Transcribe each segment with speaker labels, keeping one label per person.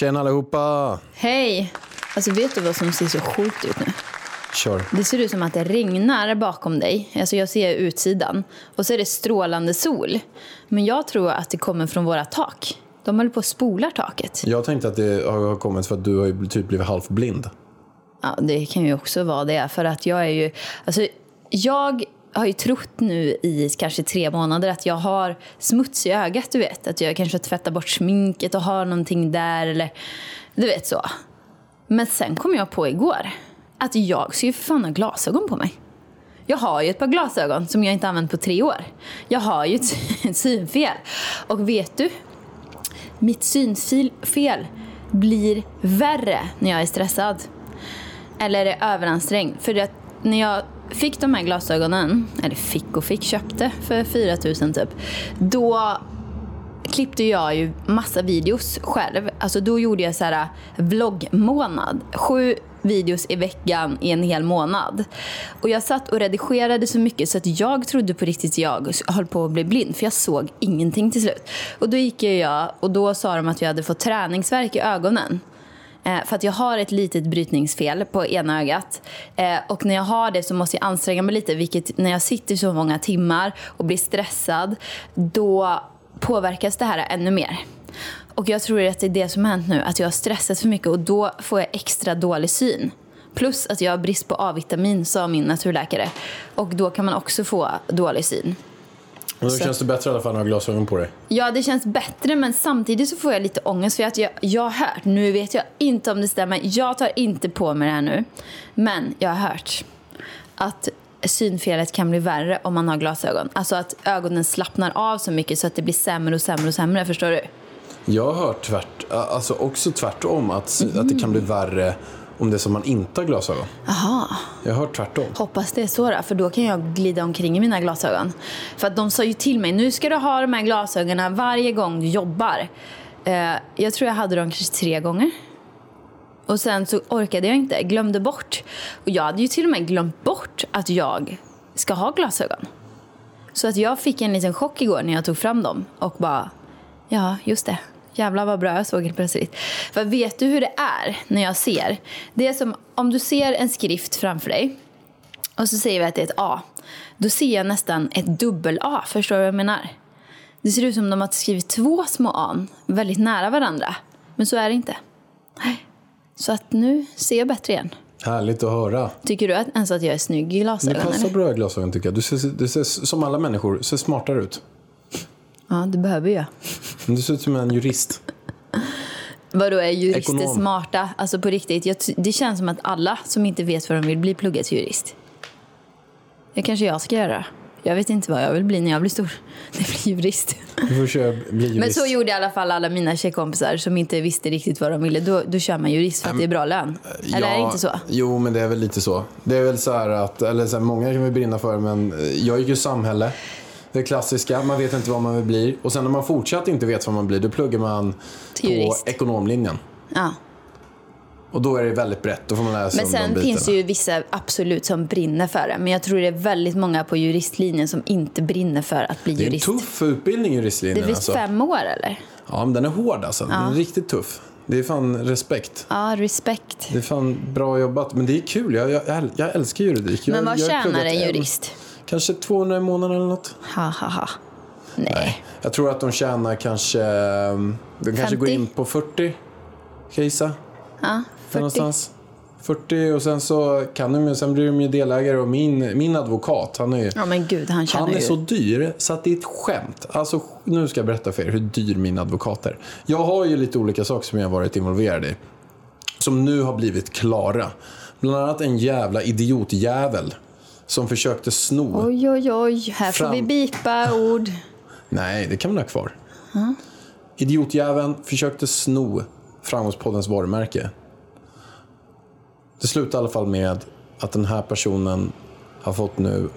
Speaker 1: Tjena allihopa!
Speaker 2: Hej! Alltså vet du vad som ser så sjukt ut nu?
Speaker 1: Kör.
Speaker 2: Det ser ut som att det regnar bakom dig. Alltså jag ser utsidan. Och så är det strålande sol. Men jag tror att det kommer från våra tak. De håller på att spolar taket.
Speaker 1: Jag tänkte att det har kommit för att du har typ blivit halvblind.
Speaker 2: Ja, det kan ju också vara det. För att jag är ju... Alltså, jag har ju trott nu i kanske tre månader att jag har smuts i ögat, du vet. Att jag kanske tvättar bort sminket och har någonting där eller... Du vet så. Men sen kom jag på igår att jag ska ju för fan ha glasögon på mig. Jag har ju ett par glasögon som jag inte använt på tre år. Jag har ju ett, synfel. Och vet du? Mitt synfel blir värre när jag är stressad. Eller är överansträngd. För att när jag fick de här glasögonen, eller fick och fick, köpte för 4 000 typ. Då klippte jag ju massa videos själv. Alltså då gjorde jag så här äh, vloggmånad. Sju videos i veckan i en hel månad. Och jag satt och redigerade så mycket så att jag trodde på riktigt jag höll på att bli blind. För jag såg ingenting till slut. Och då gick jag och då sa de att jag hade fått träningsverk i ögonen. Eh, för att jag har ett litet brytningsfel på ena ögat. Eh, och när jag har det så måste jag anstränga mig lite. Vilket när jag sitter så många timmar och blir stressad. Då påverkas det här ännu mer. Och jag tror att det är det som har hänt nu. Att jag har stressat för mycket och då får jag extra dålig syn. Plus att jag har brist på A-vitamin, sa min naturläkare. Och då kan man också få dålig syn.
Speaker 1: Men då
Speaker 2: Så-
Speaker 1: känns det bättre i alla fall att ha glasögon på dig.
Speaker 2: Ja, det känns bättre, men samtidigt så får jag lite ångest för att jag, jag har hört, nu vet jag inte om det stämmer, jag tar inte på mig det här nu, men jag har hört att synfelet kan bli värre om man har glasögon. Alltså att ögonen slappnar av så mycket så att det blir sämre och sämre och sämre, förstår du?
Speaker 1: Jag har hört tvärt, alltså också tvärtom, att, att det kan bli värre om det är som man inte har glasögon.
Speaker 2: Aha.
Speaker 1: Jag har hört tvärtom.
Speaker 2: Hoppas det är så då, för då kan jag glida omkring i mina glasögon. För att de sa ju till mig, nu ska du ha de här glasögonen varje gång du jobbar. Eh, jag tror jag hade dem kanske tre gånger. Och sen så orkade jag inte, glömde bort. Och jag hade ju till och med glömt bort att jag ska ha glasögon. Så att jag fick en liten chock igår när jag tog fram dem och bara, ja just det. Jävlar vad bra jag såg helt plötsligt. För vet du hur det är när jag ser? Det är som om du ser en skrift framför dig och så säger vi att det är ett A. Då ser jag nästan ett dubbel-A. Förstår du vad jag menar? Det ser ut som de har skrivit två små A väldigt nära varandra. Men så är det inte. Så att nu ser jag bättre igen.
Speaker 1: Härligt att höra.
Speaker 2: Tycker du att, ens att jag är snygg i glasögon?
Speaker 1: passar
Speaker 2: Eller?
Speaker 1: bra i glasögon tycker jag. Du ser, du ser som alla människor, du ser smartare ut.
Speaker 2: Ja, det behöver jag.
Speaker 1: Men Du ser ut som en jurist.
Speaker 2: Vadå, är jurister
Speaker 1: Ekonom.
Speaker 2: smarta? Alltså på riktigt, jag, det känns som att alla som inte vet vad de vill bli pluggar till jurist. Det kanske jag ska göra. Jag vet inte vad jag vill bli när jag blir stor. Det blir jurist.
Speaker 1: Du får köra, bli jurist.
Speaker 2: Men så gjorde i alla fall alla mina tjejkompisar som inte visste riktigt vad de ville. Då, då kör man jurist för att det är bra lön. Eller är det inte så?
Speaker 1: Jo, men det är väl lite så. Det är väl så här att, eller så här, många kan vi brinna för, men eh, jag gick ju samhälle. Det klassiska, man vet inte vad man vill bli. Och sen när man fortsatt inte vet vad man blir, då pluggar man på
Speaker 2: jurist.
Speaker 1: ekonomlinjen.
Speaker 2: Ja.
Speaker 1: Och då är det väldigt brett, då får man lära sig
Speaker 2: Men
Speaker 1: om de
Speaker 2: sen
Speaker 1: bitarna.
Speaker 2: finns det ju vissa absolut som brinner för det. Men jag tror det är väldigt många på juristlinjen som inte brinner för att bli
Speaker 1: Det är en
Speaker 2: jurist.
Speaker 1: tuff utbildning
Speaker 2: det
Speaker 1: juristlinjen
Speaker 2: är visst
Speaker 1: alltså.
Speaker 2: fem år eller?
Speaker 1: Ja, men den är hård alltså. Den är riktigt tuff. Det är fan respekt.
Speaker 2: Ja, respekt.
Speaker 1: Det är fan bra jobbat. Men det är kul. Jag, jag, jag- älskar juridik. Jag,
Speaker 2: Men vad
Speaker 1: jag
Speaker 2: tjänar en
Speaker 1: en-
Speaker 2: jurist?
Speaker 1: Kanske 200 i månaden eller något.
Speaker 2: Ha, ha, ha. Nej.
Speaker 1: Jag tror att de tjänar kanske... ehm, De kanske
Speaker 2: 50?
Speaker 1: går in på 40. Kan jag?
Speaker 2: Ja,
Speaker 1: Där
Speaker 2: 40.
Speaker 1: Någonstans. 40 och sen så kan de ju, sen blir de ju delägare och min, min advokat, han är ju...
Speaker 2: Ja men gud, han
Speaker 1: Han är
Speaker 2: ju...
Speaker 1: så dyr så att det är ett skämt. Alltså, nu ska jag berätta för er hur dyr min advokat är. Jag har ju lite olika saker som jag har varit involverad i. Som nu har blivit klara. Bland annat en jävla idiotjävel som försökte sno.
Speaker 2: Oj, oj, oj. Här får
Speaker 1: Fram-
Speaker 2: vi bipa ord.
Speaker 1: Nej, det kan man ha kvar. Idiotjäveln försökte sno Framgångspoddens varumärke. Det slutade i alla fall med att den här personen har fått nu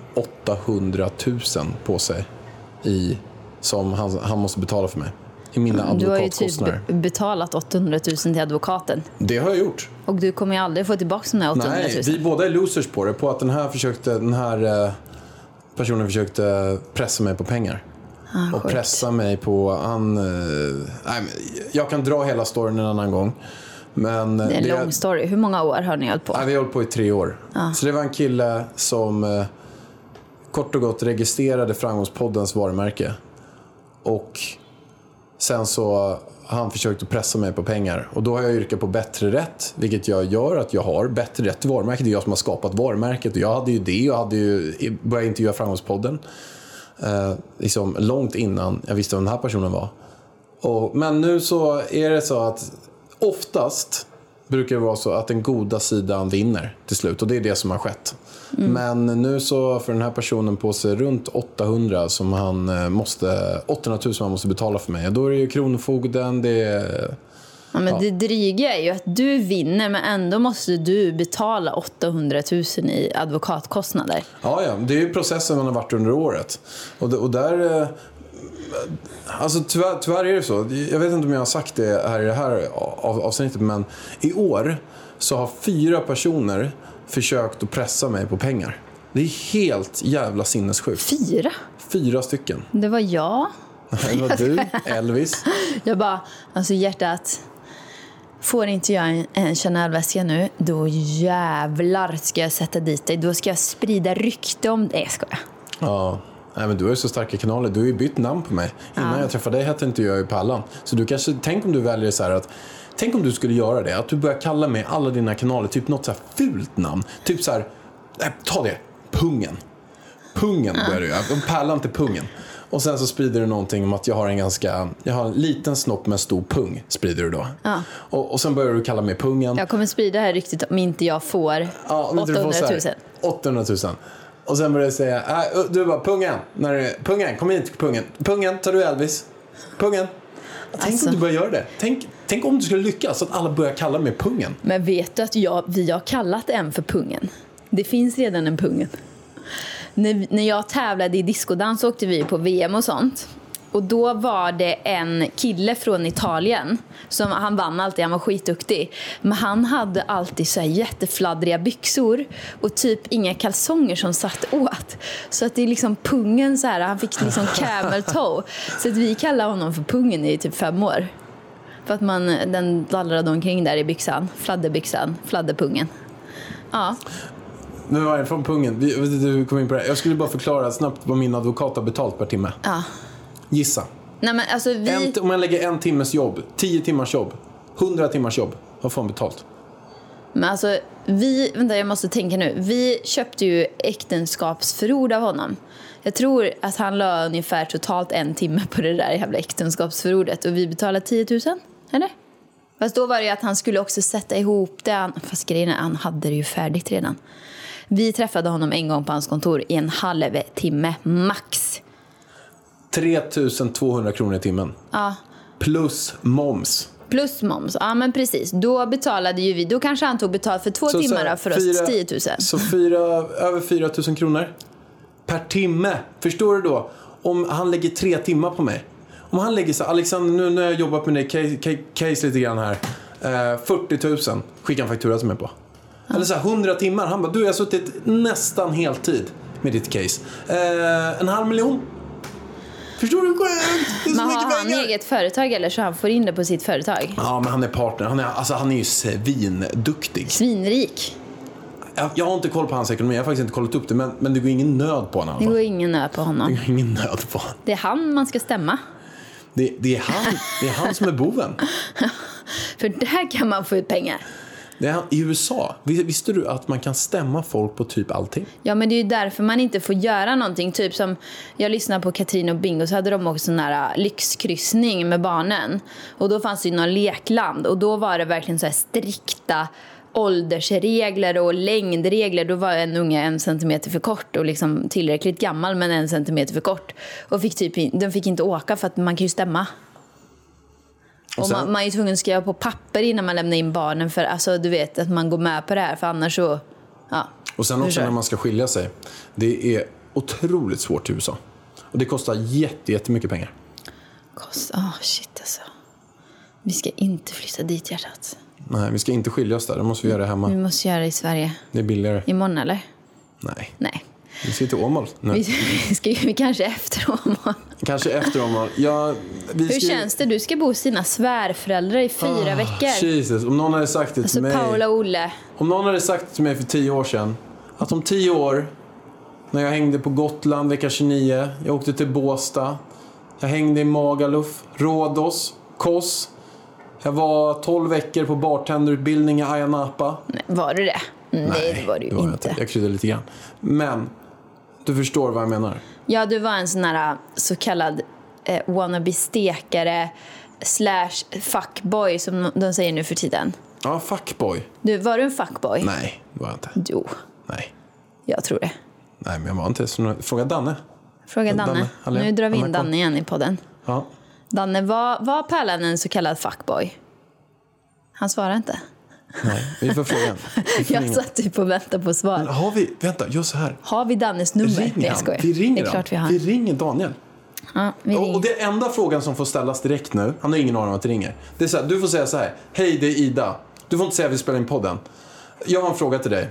Speaker 1: 800 000 på sig i, som han, han måste betala för mig. I mina
Speaker 2: Du har ju
Speaker 1: advokatkostnader.
Speaker 2: typ betalat 800 000 till advokaten.
Speaker 1: Det har jag gjort.
Speaker 2: Och du kommer ju aldrig få tillbaka de där 800 000.
Speaker 1: Nej, vi båda är losers på det. På att den här, försökte, den här eh, personen försökte pressa mig på pengar. och
Speaker 2: Ah, sjukt.
Speaker 1: pressa mig på... Han, eh, nej, jag kan dra hela storyn en annan gång. Men eh,
Speaker 2: Det är en lång story. Hur många år har ni hållit på?
Speaker 1: Nej, vi har hållit på i tre år. Så det var en kille som kort och gott registrerade Framgångspoddens varumärke. Och sen så har han försökt att pressa mig på pengar. Och då har jag yrkat på bättre rätt, vilket jag gör att jag har bättre rätt till varumärket. Det är jag som har skapat varumärket och jag hade ju det. och hade ju börjat intervjua Framgångspodden eh, liksom långt innan jag visste vem den här personen var. Och, men nu så är det så att oftast brukar det vara så att den goda sidan vinner till slut och det är det som har skett. Men nu så får den här personen på sig runt 800 som han eh, måste, 800 000 som han måste betala för mig. Då är det ju Kronofogden, det är...
Speaker 2: Ja, men Det dryga är ju att du vinner men ändå måste du betala 800 000 i advokatkostnader.
Speaker 1: Ja, ja, det är ju processen man har varit under året. Och, d- och där... Alltså tyvärr, tyvärr är det så. Jag vet inte om jag har sagt det här i det här av, avsnittet men i år så har fyra personer försökt att pressa mig på pengar. Det är helt jävla sinnessjukt.
Speaker 2: Fyra?
Speaker 1: Fyra stycken.
Speaker 2: Det var jag.
Speaker 1: Det var du, Elvis.
Speaker 2: Jag bara, alltså hjärtat. Får inte jag en, en Chanel-väska nu, då jävlar ska jag sätta dit dig. Då ska jag sprida rykte om dig. Jag skojar.
Speaker 1: Ja. Nej, men du har ju så starka kanaler. Du har ju bytt namn på mig. Innan
Speaker 2: Ja.
Speaker 1: jag träffade dig hette inte jag ju Pallan. Så du kanske, tänk om du väljer så här att Tänk om du skulle göra det, att du börjar kalla mig alla dina kanaler typ något så här fult namn. Typ så här, nej, ta det, Pungen. Pungen börjar du göra, Pärlan till Pungen. Och sen så sprider du någonting om att jag har en ganska, jag har en liten snopp med en stor pung, sprider du då.
Speaker 2: Ja.
Speaker 1: Och, och sen börjar du kalla mig Pungen.
Speaker 2: Jag kommer sprida det här ryktet om inte jag får
Speaker 1: Ja, men du får
Speaker 2: 800
Speaker 1: så
Speaker 2: 000.
Speaker 1: här, 800 000. Och sen börjar jag säga, äh, du bara pungen, när det, pungen, kom hit pungen. Pungen, tar du Elvis? Pungen. Tänk
Speaker 2: Alltså.
Speaker 1: om du börjar göra det. Tänk, tänk om du skulle lyckas, att alla börjar kalla mig pungen.
Speaker 2: Men vet du att jag, vi har kallat en för pungen? Det finns redan en pungen. När, när jag tävlade i diskodans åkte vi på VM och sånt. Och då var det en kille från Italien som han vann alltid, han var skitduktig. Men han hade alltid så här jättefladdriga byxor och typ inga kalsonger som satt åt. Så att det är liksom pungen så här, han fick liksom camel toe. Så att vi kallar honom för pungen i typ fem år. För att man, den dallrade omkring där i byxan. Fladderbyxan, fladderpungen. Ja,
Speaker 1: Nu var det från pungen. Du kom in på det. Jag skulle bara förklara snabbt vad min advokat har betalt per timme.
Speaker 2: ja.
Speaker 1: Gissa.
Speaker 2: Nej men alltså vi...
Speaker 1: En, om jag lägger en timmes jobb, tio timmars jobb, hundra timmars jobb. Vad får han betalt?
Speaker 2: Men alltså, vi, vänta jag måste tänka nu. Vi köpte ju äktenskapsförord av honom. Jag tror att han la ungefär totalt en timme på det där jävla äktenskapsförordet och vi betalade 10 000, eller? Fast då var det ju att han skulle också sätta ihop det. Han- Fast grejen är, han hade det ju färdigt redan. Vi träffade honom en gång på hans kontor i en halv timme, max.
Speaker 1: 3200 kronor i timmen.
Speaker 2: Ja,
Speaker 1: Plus moms.
Speaker 2: plus moms. Ja, men precis. Då betalade ju vi. Då kanske han tog betalt för två
Speaker 1: Så- så
Speaker 2: timmar då, för oss 10 000.
Speaker 1: Så fyra, över 4 000 kronor per timme. Förstår du då? Om han lägger tre timmar på mig. Om han lägger så Alexander, nu när jag har jobbat med dig, case, case, case lite grann här. Eh, 40 000, skicka en faktura till mig på. Eller så här, 100 timmar. Han bara, du jag har suttit nästan heltid med ditt case. Eh, en halv miljon. Förstår du hur sjukt? Det är så
Speaker 2: Men
Speaker 1: mycket
Speaker 2: har han
Speaker 1: pengar.
Speaker 2: eget företag eller så han får in det på sitt företag?
Speaker 1: Ja, men han är partner. Han är, alltså, han är ju svinduktig.
Speaker 2: Svinrik.
Speaker 1: Jag, jag har inte koll på hans ekonomi, jag har faktiskt inte kollat upp det, men, men det går ingen nöd på honom.
Speaker 2: Det går ingen nöd på
Speaker 1: Det
Speaker 2: honom.
Speaker 1: går ingen nöd på honom.
Speaker 2: Det är han man ska stämma.
Speaker 1: Det, det, är han, det är han som är boven.
Speaker 2: För där kan man få ut pengar.
Speaker 1: Det är I USA, visste du att man kan stämma folk på typ allting?
Speaker 2: Ja men det är ju därför man inte får göra någonting. Typ som jag lyssnade på Katrin och Bingo så hade de också sån här äh, lyxkryssning med barnen. Och då fanns det ju någon lekland och då var det verkligen så här strikta åldersregler och längdregler. Då var en unge en centimeter för kort och liksom tillräckligt gammal men en centimeter för kort. Och fick typ, den fick inte åka för att man kan ju stämma. Och
Speaker 1: sen-
Speaker 2: man, man är tvungen att skriva på papper innan man lämnar in barnen för alltså, du vet att man går med på det här för annars så... Ja.
Speaker 1: Och sen också när man ska skilja sig. Det är otroligt svårt i USA. Och det kostar jätte, jättemycket pengar.
Speaker 2: Kost, oh, shit alltså. Vi ska inte flytta dit hjärtat.
Speaker 1: Nej, vi ska inte skilja oss där. Det måste vi göra hemma.
Speaker 2: Vi måste göra det i Sverige.
Speaker 1: Det är billigare.
Speaker 2: Imorgon eller?
Speaker 1: Nej,
Speaker 2: Nej.
Speaker 1: Vi ska till Åmål nu.
Speaker 2: Vi, vi ska ju kanske efter Åmål.
Speaker 1: Kanske efter Åmål. Ja, vi
Speaker 2: Hur
Speaker 1: ska...
Speaker 2: känns det? Du ska bo hos dina svärföräldrar i fyra
Speaker 1: Ah,
Speaker 2: veckor.
Speaker 1: Jesus, om någon hade sagt det till
Speaker 2: Alltså
Speaker 1: mig.
Speaker 2: Paula och Olle.
Speaker 1: Om någon hade sagt till mig för tio år sedan att om tio år, när jag hängde på Gotland vecka 29, jag åkte till Båstad, jag hängde i Magaluf, Rhodos, Kos, jag var 12 veckor på bartenderutbildning i Ayia Napa.
Speaker 2: Nej, var du det? Nej, det var du ju
Speaker 1: jag
Speaker 2: inte.
Speaker 1: Jag kryddade lite grann. Men, du förstår vad jag menar.
Speaker 2: Ja, du var en sån här så kallad eh, wannabe-stekare slash fuckboy som de säger nu för tiden.
Speaker 1: Ja, fuckboy.
Speaker 2: Du, var du en fuckboy?
Speaker 1: Nej, det var jag inte.
Speaker 2: Jo,
Speaker 1: Nej.
Speaker 2: jag tror det.
Speaker 1: Nej, men jag var inte. Så, fråga Danne.
Speaker 2: Fråga
Speaker 1: Danne,
Speaker 2: Danne.
Speaker 1: hallå,
Speaker 2: Nu drar vi in. Danne igen i podden.
Speaker 1: Ja.
Speaker 2: Danne, var, var Pärlan en så kallad fuckboy? Han svarar inte.
Speaker 1: Nej, vi får fråga. Vi får
Speaker 2: Jag
Speaker 1: ringa.
Speaker 2: satt typ och väntade på svar.
Speaker 1: Har vi, vänta, gör så här.
Speaker 2: Har vi Dannes nummer?
Speaker 1: Ring
Speaker 2: Nej, jag skojar.
Speaker 1: Vi ringer
Speaker 2: Det är klart vi har.
Speaker 1: Vi ringer Daniel.
Speaker 2: Ja, vi
Speaker 1: Och,
Speaker 2: ringer.
Speaker 1: och det enda frågan som får ställas direkt nu, han har ingen aning om att det ringer. Det är så här, du får säga så här, hej det är Ida. Du får inte säga att vi spelar in podden. Jag har en fråga till dig.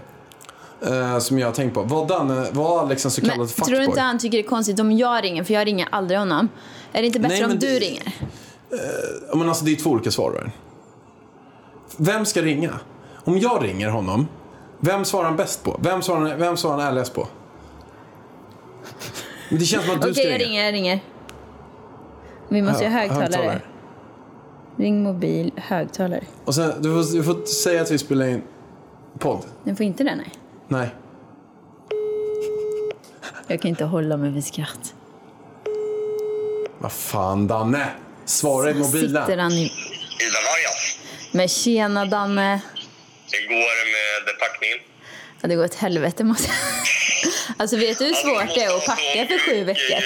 Speaker 1: eh, som jag har tänkt på. Var, Danne, var Alex en så kallad
Speaker 2: Men
Speaker 1: fuckboy?
Speaker 2: tror du inte han tycker det är konstigt om jag ringer? För jag ringer aldrig honom. Är det inte bättre
Speaker 1: Nej,
Speaker 2: om
Speaker 1: men
Speaker 2: du
Speaker 1: det-
Speaker 2: ringer?
Speaker 1: Ja, Men alltså det är två olika svar. Vem ska ringa? Om jag ringer honom, vem svarar han bäst på? Vem svarar han, vem svarar han ärligast på? Men det känns som att du
Speaker 2: Okej,
Speaker 1: ska
Speaker 2: jag
Speaker 1: ringa.
Speaker 2: ringer, jag ringer. Vi måste ju ha
Speaker 1: Hö-
Speaker 2: högtalare. Ring mobil, högtalare.
Speaker 1: Och sen, du får, du får säga att vi spelar in podd.
Speaker 2: Den får inte det, nej.
Speaker 1: Nej.
Speaker 2: Jag kan inte hålla mig vid skratt.
Speaker 1: Vad fan Danne? Svara i mobilen.
Speaker 2: Sitter han i... Men tjena Danne.
Speaker 3: Hur går det med packningen?
Speaker 2: Ja, det går åt helvete måste jag... Alltså vet du hur svårt det är att packa för sju veckor?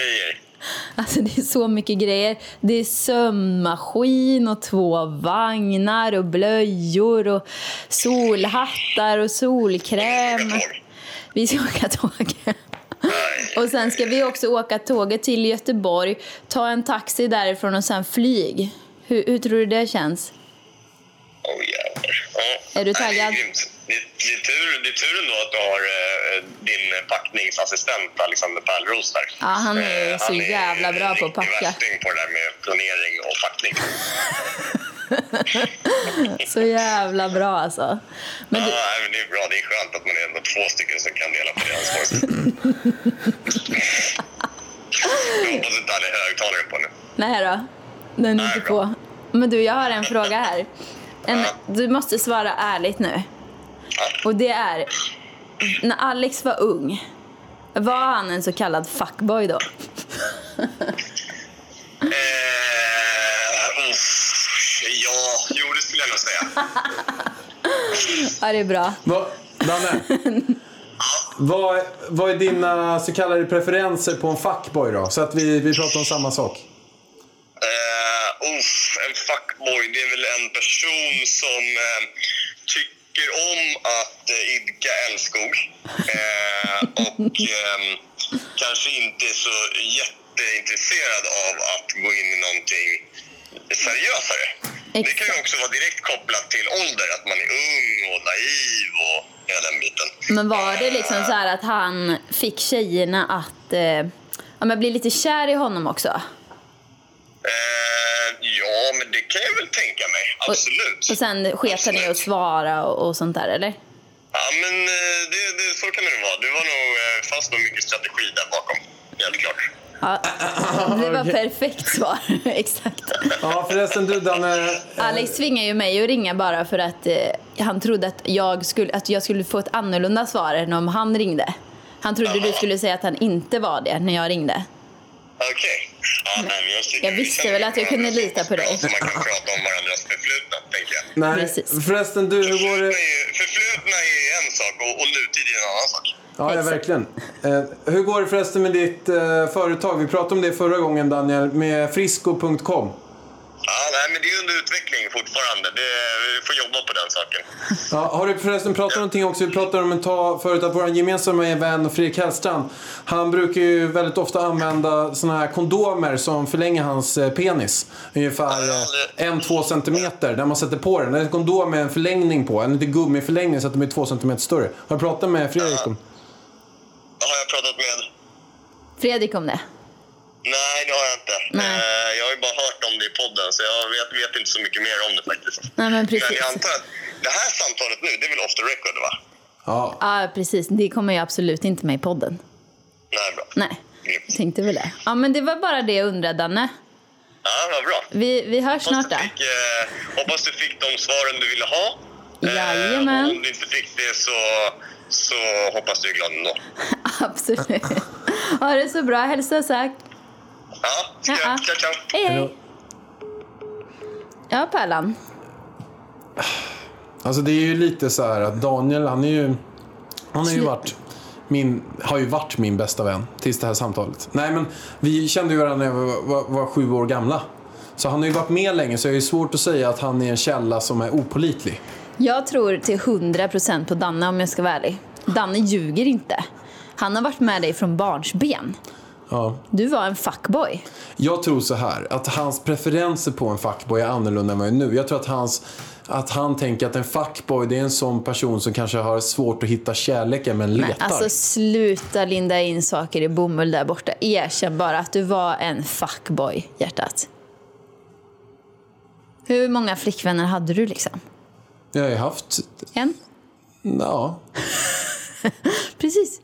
Speaker 2: Alltså det är så mycket grejer. Det är sömmaskin och två vagnar och blöjor och solhattar och solkräm. Vi ska åka tåg. Och sen ska vi också åka tåget till Göteborg, ta en taxi därifrån och sen flyg. Hur, hur tror du det känns?
Speaker 3: Åh jävlar. Ja.
Speaker 2: Är du
Speaker 3: Nej,
Speaker 2: taggad?
Speaker 3: Det är, det, är tur, det är tur ändå att du har eh, din packningsassistent Alexander Pärleros där.
Speaker 2: Ja, han är
Speaker 3: Eh,
Speaker 2: så jävla bra på att packa.
Speaker 3: värsting på det där med planering och packning.
Speaker 2: Så jävla bra alltså. Men
Speaker 3: Ja,
Speaker 2: du,
Speaker 3: nej, men det är bra. Det är skönt att man är ändå två stycken som kan dela på det ansvaret. Jag hoppas inte han är högtalare på nu.
Speaker 2: nej då. Den är
Speaker 3: Nej,
Speaker 2: inte
Speaker 3: bra.
Speaker 2: på. Men du, jag har en fråga här. En, du måste svara ärligt nu. Och det är, när Alex var ung, var han en så kallad fuckboy då?
Speaker 3: Eh, uff, ja, jo det skulle jag nog säga.
Speaker 2: Ja, det är bra.
Speaker 1: Va, Danne? vad, vad är dina så kallade preferenser på en fuckboy då? Så att vi, vi pratar om samma sak.
Speaker 3: Uh, uff, en fuckboy, det är väl en person som eh, tycker om att uh, idka älskog. Eh, och ehm, kanske inte är så jätteintresserad av att gå in i någonting seriösare. Det kan ju också vara direkt kopplat till ålder, att man är ung och naiv och hela den biten.
Speaker 2: Men var det liksom så här att han fick tjejerna att eh, ja, men bli lite kär i honom också?
Speaker 3: Eh, ja, men det kan jag väl tänka mig. Absolut.
Speaker 2: Och sen sket han i att svara och, och sånt där, eller?
Speaker 3: Ja, men eh, det, det, så kan det nog vara. Det var nog, eh, fanns nog mycket strategi där bakom. Helt klart.
Speaker 2: Ja, det var perfekt svar. Exakt.
Speaker 1: Ja, förresten du Danne.
Speaker 2: Alex tvingade ju mig att ringa bara för att eh, han trodde att jag, skulle, att jag skulle få ett annorlunda svar än om han ringde. Han trodde du skulle säga att han inte var det när jag ringde.
Speaker 3: Okej. Ja, nej, men jag,
Speaker 2: Jag
Speaker 3: vi
Speaker 2: visste väl att jag kunde lita på dig.
Speaker 3: Så man kan prata om varandras förflutna, tänker jag.
Speaker 1: Nej,
Speaker 2: Precis.
Speaker 1: förresten du, hur går
Speaker 3: Förflutna
Speaker 1: det?
Speaker 3: förflutna är en sak och, och nutid är en annan sak.
Speaker 1: Ja, ja verkligen. Eh, hur går det förresten med ditt eh, företag? Vi pratade om det förra gången Daniel, med frisco.com.
Speaker 3: Ja, nej, men det är under utveckling fortfarande. Det, vi får jobba på den saken.
Speaker 1: Ja, har du förresten pratat någonting också? Vi pratade om ett tag förut att vår gemensamma vän Fredrik Hellstrand, han brukar ju väldigt ofta använda såna här kondomer som förlänger hans eh, penis. Ungefär eh, en, två centimeter där man sätter på den. Det är en kondom med en förlängning på, en liten gummiförlängning så att de är två centimeter större. Har du pratat med Fredrik om?
Speaker 3: Har jag pratat med?
Speaker 2: Fredrik om det.
Speaker 3: Nej, det har jag inte.
Speaker 2: Nej.
Speaker 3: Eh, jag har ju bara hört om det i podden, så jag vet, vet inte så mycket mer om det faktiskt.
Speaker 2: Nej, men precis.
Speaker 3: Men jag antar att det här samtalet nu, det är väl off the record, va?
Speaker 1: Ja.
Speaker 2: Ja, precis. Det kommer ju absolut inte med i podden.
Speaker 3: Nej, bra.
Speaker 2: Nej, tänkte väl det. Ja, men det var bara det jag undrade, Danne.
Speaker 3: Ja, vad bra.
Speaker 2: Vi, vi hörs
Speaker 3: Hoppas
Speaker 2: snart då.
Speaker 3: fick, eh, hoppas du fick de svaren du ville ha.
Speaker 2: Jajamän.
Speaker 3: och om du inte fick det så, så hoppas du är glad ändå.
Speaker 2: Absolut. Ha det så bra. Hälsa Zack.
Speaker 3: Ja, ska
Speaker 2: Ja, ja.
Speaker 3: jag? Ciao, ciao.
Speaker 2: Hej, hej. Ja, Pärlan.
Speaker 1: Alltså det är ju lite så här att Daniel, han är ju... Han har ju varit min, har ju varit min bästa vän tills det här samtalet. Nej men vi kände ju varandra när vi var, var, var sju år gamla. Så han har ju varit med länge så det är svårt att säga att han är en källa som är opolitlig.
Speaker 2: Jag tror till 100% på Danne om jag ska vara ärlig. Danne ljuger inte. Han har varit med dig från barnsben.
Speaker 1: Ja.
Speaker 2: Du var en fuckboy.
Speaker 1: Jag tror så här, att hans preferenser på en fuckboy är annorlunda än vad jag är nu. Jag tror att, hans, att han tänker att en fuckboy det är en sån person som kanske har svårt att hitta kärleken men letar.
Speaker 2: Men alltså sluta linda in saker i bomull där borta. Erkänn bara att du var en fuckboy, hjärtat. Hur många flickvänner hade du liksom?
Speaker 1: Jag har ju haft,
Speaker 2: En?
Speaker 1: ja,
Speaker 2: Precis.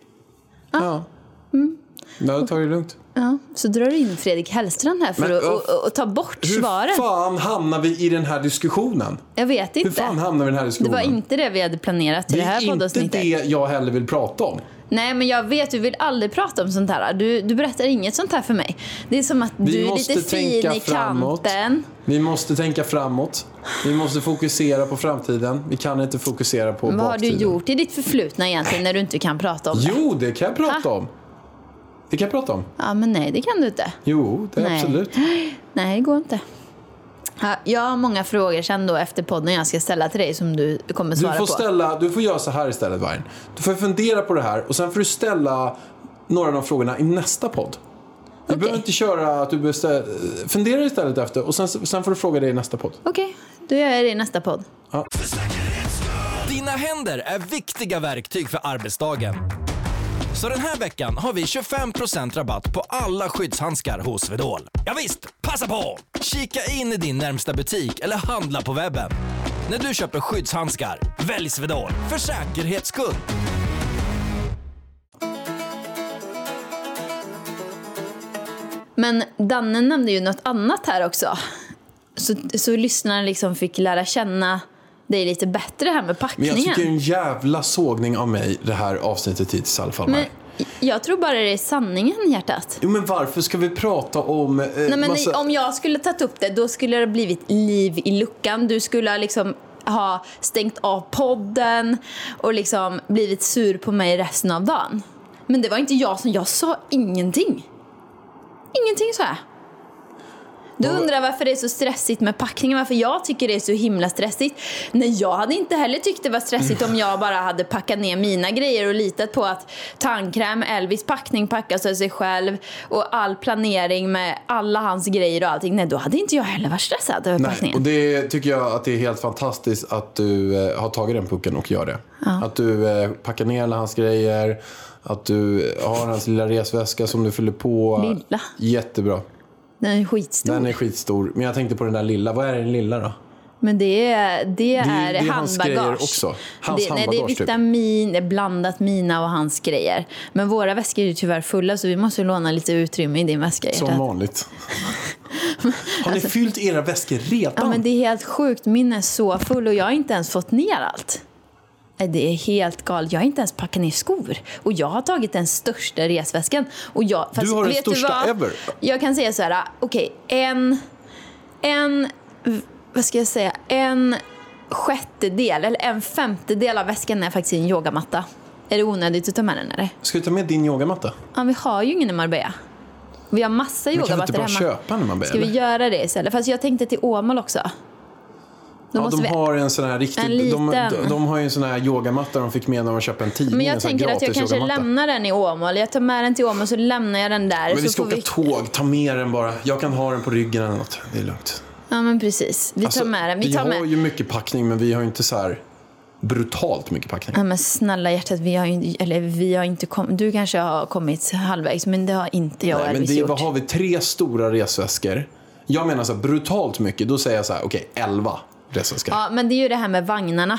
Speaker 1: ja.
Speaker 2: Mm.
Speaker 1: Har tagit det lugnt.
Speaker 2: Ja, så drar du in Fredrik Hellstrand här för
Speaker 1: Men,
Speaker 2: att och, och, och ta bort
Speaker 1: Hur
Speaker 2: svaren.
Speaker 1: fan hamnar vi i den här diskussionen?
Speaker 2: Jag vet
Speaker 1: Hur
Speaker 2: inte.
Speaker 1: fan hamnar vi i den här
Speaker 2: Det
Speaker 1: diskussionen?
Speaker 2: var inte det vi hade planerat till
Speaker 1: det
Speaker 2: det
Speaker 1: är
Speaker 2: här
Speaker 1: inte
Speaker 2: poddavsnittet.
Speaker 1: det jag heller vill prata om.
Speaker 2: Nej, men jag vet, du vill aldrig prata om sånt här. Du, du berättar inget sånt här för mig. Det är som att
Speaker 1: Vi
Speaker 2: du är lite fin i
Speaker 1: framåt.
Speaker 2: kanten.
Speaker 1: Vi måste tänka framåt. Vi måste fokusera på framtiden. Vi kan inte fokusera på
Speaker 2: Vad har du
Speaker 1: baktiden.
Speaker 2: gjort i ditt förflutna egentligen när du inte kan prata om det?
Speaker 1: Jo, det kan jag prata om. Det kan jag prata om.
Speaker 2: Ja, men nej, det kan du inte.
Speaker 1: Jo, det är
Speaker 2: Nej.
Speaker 1: absolut.
Speaker 2: Nej, det går inte. Ja, Jag har många frågor sen då efter podden jag ska ställa till dig som du kommer
Speaker 1: Du
Speaker 2: svara
Speaker 1: får,
Speaker 2: på.
Speaker 1: ställa, du får göra så här istället, Vargen. Du får fundera på det här och sen får du ställa några av de frågorna i nästa podd. Du
Speaker 2: Okej.
Speaker 1: behöver inte köra att du beställ... Fundera istället efter och sen, sen får du fråga det i nästa podd.
Speaker 2: Okej, då gör jag det i nästa podd.
Speaker 4: Dina händer är viktiga verktyg för arbetsdagen. Så den här veckan har vi 25% rabatt på alla skyddshandskar hos Swedol. Ja visst, passa på! Kika in i din närmsta butik eller handla på webben. När du köper skyddshandskar, välj Swedol för säkerhets skull.
Speaker 2: Men Danne nämnde ju något annat här också. Så, så lyssnarna liksom fick lära känna dig lite bättre här med
Speaker 1: Men
Speaker 2: packningen.
Speaker 1: jag tycker en jävla sågning av mig det här avsnittet hittills i alla fall.
Speaker 2: Men jag tror bara det är sanningen, hjärtat.
Speaker 1: Jo, men varför ska vi prata om... Eh,
Speaker 2: Nej, men
Speaker 1: massa...
Speaker 2: Om jag skulle tagit upp det, då skulle det ha blivit liv i luckan. Du skulle ha liksom ha stängt av podden och liksom blivit sur på mig resten av dagen. Men det var inte jag som... Jag sa ingenting. Ingenting sa jag. Du undrar varför det är så stressigt med packningen, varför jag tycker det är så himla stressigt. Nej, jag hade inte heller tyckt det var stressigt om jag bara hade packat ner mina grejer och litat på att tandkräm, Elvis packning packas av sig själv och all planering med alla hans grejer och allting. Nej, då hade inte jag heller varit stressad över
Speaker 1: Nej,
Speaker 2: packningen.
Speaker 1: och det tycker jag att det är helt fantastiskt att du eh, har tagit den pucken och gör det. Att du eh, packar ner alla hans grejer, att du har hans lilla resväska som du fyller på.
Speaker 2: Lilla.
Speaker 1: Jättebra.
Speaker 2: Den är skitstor.
Speaker 1: Den är skitstor. Men jag tänkte på den där lilla. Vad är den lilla då?
Speaker 2: Men det är, det är,
Speaker 1: det är hans
Speaker 2: handbagage.
Speaker 1: grejer också. Hans
Speaker 2: det, nej, det är
Speaker 1: typ.
Speaker 2: vitamin, det är blandat mina och hans grejer. Men våra väskor är ju tyvärr fulla så vi måste låna lite utrymme i din väska.
Speaker 1: Som vanligt. Har ni fyllt era väskor redan?
Speaker 2: Ja, men det är helt sjukt. Min är så full och jag har inte ens fått ner allt. Eh, Det är helt galet. Jag har inte ens packat ner skor. Och jag har tagit den största resväskan. Och jag, fast
Speaker 1: har den största ever.
Speaker 2: Jag kan säga så här, okej, en, en, vad ska jag säga, en sjättedel eller en femtedel av väskan är faktiskt en yogamatta. Är det onödigt att ta med den eller?
Speaker 1: Ska du ta med din yogamatta?
Speaker 2: Ja, vi har ju ingen i Marbella. Vi har massa
Speaker 1: Men kan vi
Speaker 2: yogamattor
Speaker 1: inte bara
Speaker 2: hemma.
Speaker 1: köpa en när man
Speaker 2: Ska vi göra det istället? Fast jag tänkte till Åmål också.
Speaker 1: Ja, de
Speaker 2: vi...
Speaker 1: har en sån här riktigt...
Speaker 2: En
Speaker 1: De,
Speaker 2: liten.
Speaker 1: de, de har ju en sån här yogamatta de fick med när de köpte en tidning.
Speaker 2: Men
Speaker 1: en
Speaker 2: jag tänker att jag kanske
Speaker 1: yogamatta.
Speaker 2: lämnar den i Åmål. Jag tar med den till Åmål så lämnar jag den där.
Speaker 1: Men vi ska åka
Speaker 2: vi...
Speaker 1: tåg, ta med den bara. Jag kan ha den på ryggen eller något. Det är lugnt.
Speaker 2: Ja men precis. Vi tar
Speaker 1: Alltså,
Speaker 2: med den. Vi tar
Speaker 1: har
Speaker 2: med...
Speaker 1: ju mycket packning men vi har ju inte så här brutalt mycket packning.
Speaker 2: Ja men snälla hjärtat, vi har ju, eller vi har inte kommit, du kanske har kommit halvvägs men det har inte jag
Speaker 1: Nej, men det,
Speaker 2: gjort.
Speaker 1: vad har vi? Tre stora resväskor. Jag menar så här, brutalt mycket. Då säger jag så här, okej, elva det som ska.
Speaker 2: Ja men det är ju det här med vagnarna.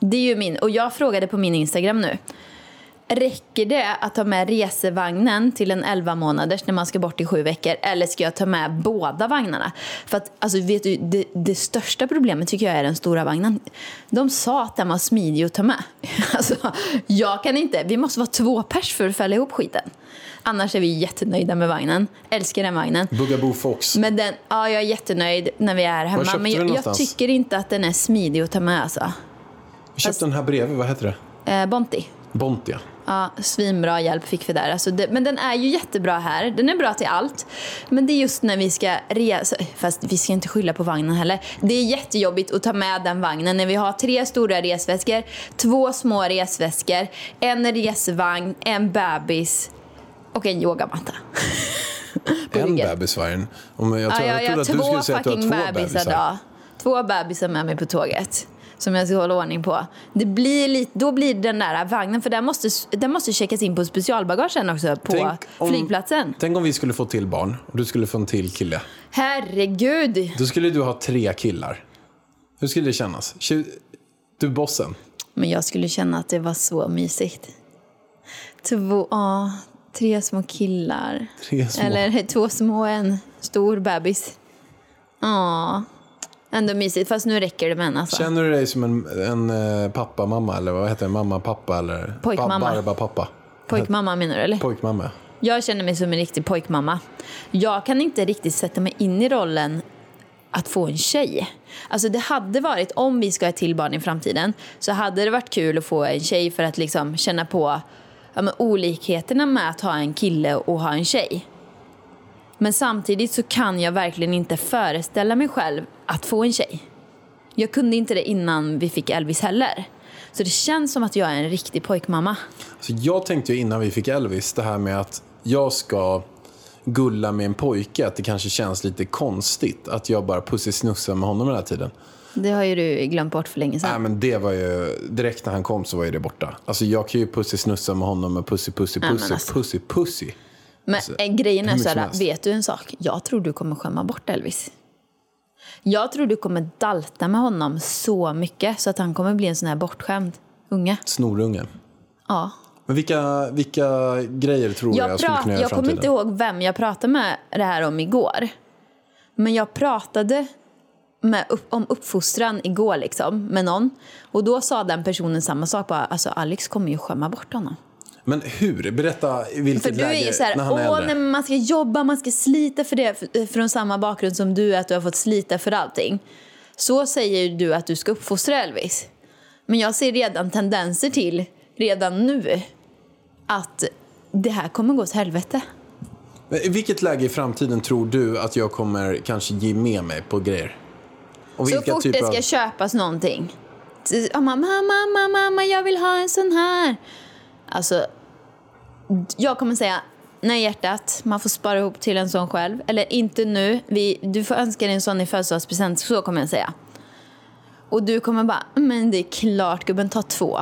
Speaker 2: Det är ju min, och jag frågade på min Instagram nu. Räcker det att ta med resevagnen till en 11 månaders när man ska bort i sju veckor? Eller ska jag ta med båda vagnarna? För att, alltså, vet du, det, det största problemet tycker jag är den stora vagnen. De sa att den var smidig att ta med. Alltså, jag kan inte. Vi måste vara två pers för att fälla ihop skiten. Annars är vi jättenöjda med vagnen. Älskar den vagnen.
Speaker 1: Bugaboo Fox.
Speaker 2: Men den, ja, jag är jättenöjd när vi är hemma. Men jag, jag tycker inte att den är smidig att ta med alltså.
Speaker 1: Vi köpte den här bredvid, vad heter det?
Speaker 2: Eh, Bonti.
Speaker 1: Bontia.
Speaker 2: Ja, svinbra hjälp fick vi där. Alltså det, men den är ju jättebra här. Den är bra till allt. Men det är just när vi ska resa. Fast vi ska inte skylla på vagnen heller. Det är jättejobbigt att ta med den vagnen när vi har tre stora resväskor, två små resväskor, en resvagn, en bebis och en yogamatta.
Speaker 1: En bebisvagn. Jag,
Speaker 2: Ja,
Speaker 1: tror,
Speaker 2: jag,
Speaker 1: jag
Speaker 2: jag
Speaker 1: trodde att du skulle säga att du har två
Speaker 2: bebisar.
Speaker 1: bebisar.
Speaker 2: Då. Två bebisar med mig på tåget. Som jag ska hålla ordning på. Det blir lite, då blir den där vagnen, för den måste, den måste checkas in på specialbagage sen också på
Speaker 1: Tänk om-
Speaker 2: flygplatsen.
Speaker 1: Tänk om vi skulle få till barn och du skulle få en till kille.
Speaker 2: Herregud!
Speaker 1: Då skulle du ha tre killar. Hur skulle det kännas? Du bossen.
Speaker 2: Men jag skulle känna att det var så mysigt. Två, ja, tre små killar.
Speaker 1: Tre små.
Speaker 2: Eller två små och en stor bebis. Ja, ändå mysigt. Fast nu räcker det med en alltså.
Speaker 1: Känner du dig som en, en eh, pappa, mamma eller vad heter det? Mamma, pappa eller?
Speaker 2: Pojkmamma.
Speaker 1: Barba, pappa.
Speaker 2: Pojkmamma menar du eller?
Speaker 1: Pojkmamma.
Speaker 2: Jag känner mig som en riktig pojkmamma. Jag kan inte riktigt sätta mig in i rollen att få en tjej. Alltså det hade varit, om vi ska ha ett till barn i framtiden, så hade det varit kul att få en tjej för att liksom känna på ja, olikheterna med att ha en kille och ha en tjej. Men samtidigt så kan jag verkligen inte föreställa mig själv att få en tjej. Jag kunde inte det innan vi fick Elvis heller. Så det känns som att jag är en riktig pojkmamma.
Speaker 1: Så jag tänkte ju innan vi fick Elvis det här med att jag ska gulla med en pojke, att det kanske känns lite konstigt att jag bara pussisnussar med honom hela tiden.
Speaker 2: Det har ju du glömt bort för länge sedan.
Speaker 1: Nej men det var ju, direkt när han kom så var ju det borta. Alltså jag kan ju pussisnussa med honom med pussy, pussy, pussy,
Speaker 2: alltså.
Speaker 1: pussy, pussy.
Speaker 2: Men eh, grejen är
Speaker 1: hur
Speaker 2: så
Speaker 1: mycket som
Speaker 2: här,
Speaker 1: helst.
Speaker 2: vet du en sak? Jag tror du kommer skämma bort Elvis. Jag tror du kommer dalta med honom så mycket så att han kommer bli en sån här bortskämd unge.
Speaker 1: Snorungen.
Speaker 2: Ja.
Speaker 1: Men vilka, vilka grejer tror jag jag,
Speaker 2: Jag,
Speaker 1: skulle kunna göra
Speaker 2: jag kommer inte ihåg vem jag pratade med det här om igår. Men jag pratade med om uppfostran igår liksom, med någon. Och då sa den personen samma sak. Bara, alltså Alex kommer ju skämma bort honom.
Speaker 1: Men hur? Berätta vilket
Speaker 2: För du
Speaker 1: läge
Speaker 2: är ju så här,
Speaker 1: när han är
Speaker 2: åh
Speaker 1: äldre.
Speaker 2: nej, man ska jobba, man ska slita för det. Från samma bakgrund som du, att du har fått slita för allting. Så säger du att du ska uppfostra Elvis. Men jag ser redan tendenser till, redan nu, att det här kommer gå åt helvete.
Speaker 1: Men I vilket läge i framtiden tror du att jag kommer kanske ge med mig på grejer? Och
Speaker 2: Så fort
Speaker 1: typer
Speaker 2: det ska
Speaker 1: av...
Speaker 2: köpas någonting. Ja, Mamma, mamma, mamma, jag vill ha en sån här. Alltså, jag kommer säga nej hjärtat, man får spara ihop till en sån själv. Eller inte nu, vi, du får önska dig en sån i födelsedagspresent, så kommer jag säga. Och du kommer bara, mm, men det är klart gubben, ta två.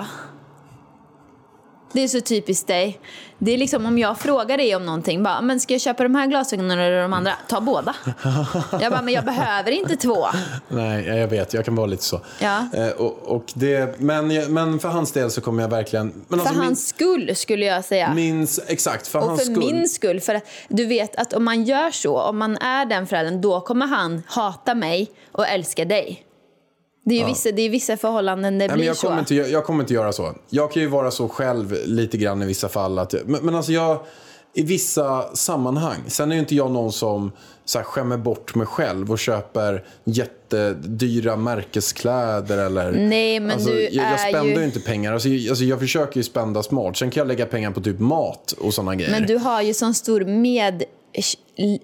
Speaker 2: Det är så typiskt dig. Det är liksom om jag frågar dig om någonting, bara, men ska jag köpa de här glasögonen eller de andra? Ta båda. Jag bara, men jag behöver inte två.
Speaker 1: Nej, jag vet. Jag kan vara lite så.
Speaker 2: Ja.
Speaker 1: Eh, och, och det, men, men för hans del så kommer jag verkligen... Men
Speaker 2: För
Speaker 1: alltså
Speaker 2: hans skull skulle jag säga.
Speaker 1: min, min, exakt, för
Speaker 2: och
Speaker 1: hans
Speaker 2: för
Speaker 1: skull.
Speaker 2: min skull. För att du vet att om man gör så, om man är den föräldern, då kommer han hata mig och älska dig. Det är ju vissa, det är vissa förhållanden det
Speaker 1: Nej, men
Speaker 2: blir
Speaker 1: jag,
Speaker 2: så.
Speaker 1: kommer inte, jag, jag kommer inte göra så. Jag kan ju vara så själv lite grann i vissa fall. Att, men, men alltså jag, i vissa sammanhang. Sen är ju inte jag någon som så här, skämmer bort mig själv och köper jättedyra märkeskläder. Eller,
Speaker 2: Nej, men
Speaker 1: alltså,
Speaker 2: du
Speaker 1: jag, jag
Speaker 2: är ju
Speaker 1: inte pengar. Alltså, jag, alltså, jag försöker ju spända smart. Sen kan jag lägga pengar på typ mat och sådana grejer.
Speaker 2: Men du har ju sån stor med,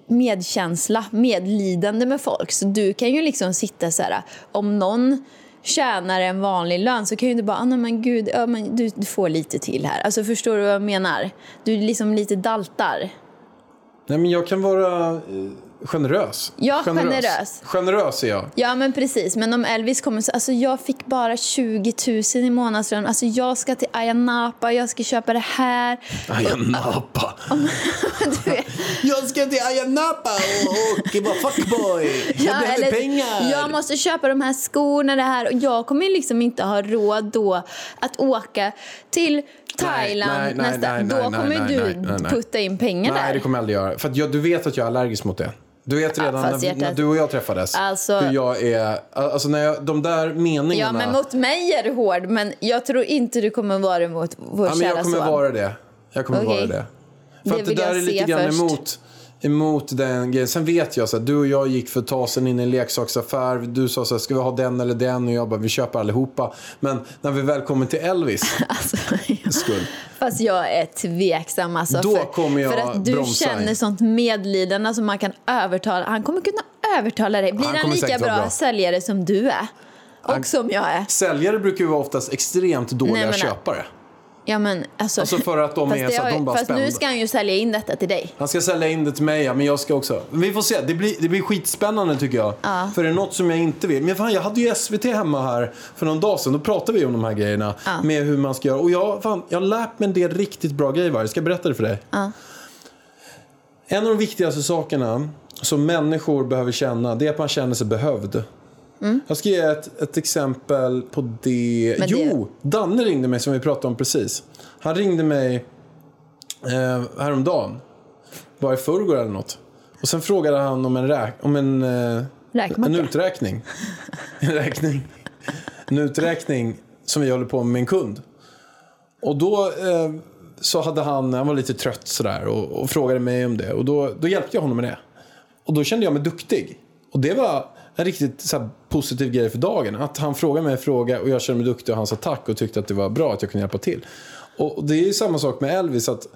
Speaker 2: medkänsla, medlidande med folk. Så du kan ju liksom sitta så här, om någon tjänar en vanlig lön så kan ju du bara, ah, nej men gud, ja, men du, du får lite till här. Alltså förstår du vad jag menar? Du liksom lite daltar.
Speaker 1: Nej, men jag kan vara eh, generös.
Speaker 2: Ja, generös.
Speaker 1: Generös är jag.
Speaker 2: Ja men precis, men om Elvis kommer så, alltså jag fick bara 20 000 i månadslön, alltså jag ska till Ayia Napa, jag ska köpa det här.
Speaker 1: Ayia Napa.
Speaker 2: Du vet,
Speaker 1: Jag ska till Ayia Napa och, och vara fuckboy. Jag
Speaker 2: Ja,
Speaker 1: behöver pengar.
Speaker 2: Jag måste köpa de här skorna, det här. Och jag kommer liksom inte ha råd då att åka till Thailand
Speaker 1: nej, nej,
Speaker 2: nästa.
Speaker 1: nej,
Speaker 2: då
Speaker 1: nej,
Speaker 2: kommer
Speaker 1: nej,
Speaker 2: du
Speaker 1: nej, nej, nej.
Speaker 2: putta in pengar
Speaker 1: Nej,
Speaker 2: där.
Speaker 1: det kommer jag aldrig göra. För att jag, du vet att jag är allergisk mot det. Du vet redan när, när du och jag träffades
Speaker 2: Alltså-
Speaker 1: hur jag är. Alltså när jag, de där meningarna.
Speaker 2: Ja, men mot mig är du hård, men jag tror inte du kommer vara det mot vår
Speaker 1: Ja, men
Speaker 2: kära
Speaker 1: jag kommer
Speaker 2: son.
Speaker 1: vara det. Jag kommer
Speaker 2: Okej.
Speaker 1: vara det. För
Speaker 2: Det
Speaker 1: att det där är lite grann
Speaker 2: först.
Speaker 1: emot, emot den grejen. Sen vet jag så att du och jag gick för ett tag sedan in i en leksaksaffär. Du sa så här, ska vi ha den eller den? Och jag bara, vi köper allihopa. Men när vi väl kommer till Elvis
Speaker 2: Alltså,
Speaker 1: skull.
Speaker 2: Fast jag är tveksam. Alltså,
Speaker 1: Då
Speaker 2: för,
Speaker 1: kommer jag
Speaker 2: för att du
Speaker 1: bromsa
Speaker 2: känner
Speaker 1: in.
Speaker 2: sånt medlidande som man kan övertala. Han kommer kunna övertala dig. Blir
Speaker 1: Han
Speaker 2: han, lika bra,
Speaker 1: bra.
Speaker 2: säljare som du är? Och som jag är.
Speaker 1: Säljare brukar ju vara oftast extremt dåliga
Speaker 2: Nej, men-
Speaker 1: köpare.
Speaker 2: Ja, men alltså,
Speaker 1: Alltså för att de är så att de bara
Speaker 2: Fast nu
Speaker 1: spända.
Speaker 2: ska han ju sälja in detta till dig.
Speaker 1: Han ska sälja in det till mig, ja, men jag ska också. Vi får se. Det blir, det blir skitspännande tycker jag.
Speaker 2: Ja.
Speaker 1: För det är något som jag inte vill. Men fan, jag hade ju SVT hemma här för någon dag sedan. Då pratade vi om de här grejerna.
Speaker 2: Ja.
Speaker 1: Med hur man ska göra. Och jag, fan, jag har lärt mig en del riktigt bra grejer. va? Jag ska berätta det för dig.
Speaker 2: Ja.
Speaker 1: En av de viktigaste sakerna som människor behöver känna, det är att man känner sig behövd. Jag ska ge ett, ett exempel på det.
Speaker 2: Mm. Det-
Speaker 1: Jo, Danne ringde mig som vi pratade om precis. Han ringde mig eh, häromdagen. Var i förrgår eller något. Och sen frågade han om en, räk- om en, eh, en uträkning. en räkning. En uträkning som vi håller på med med en kund. Och då eh, så hade han, han var lite trött sådär och, och frågade mig om det. Och då, då hjälpte jag honom med det. Och då kände jag mig duktig. Och det var en riktigt så här, positiv grej för dagen. Att han frågade mig en fråga och jag kände mig duktig och han sa tack och tyckte att det var bra att jag kunde hjälpa till. Och det är ju samma sak med Elvis. att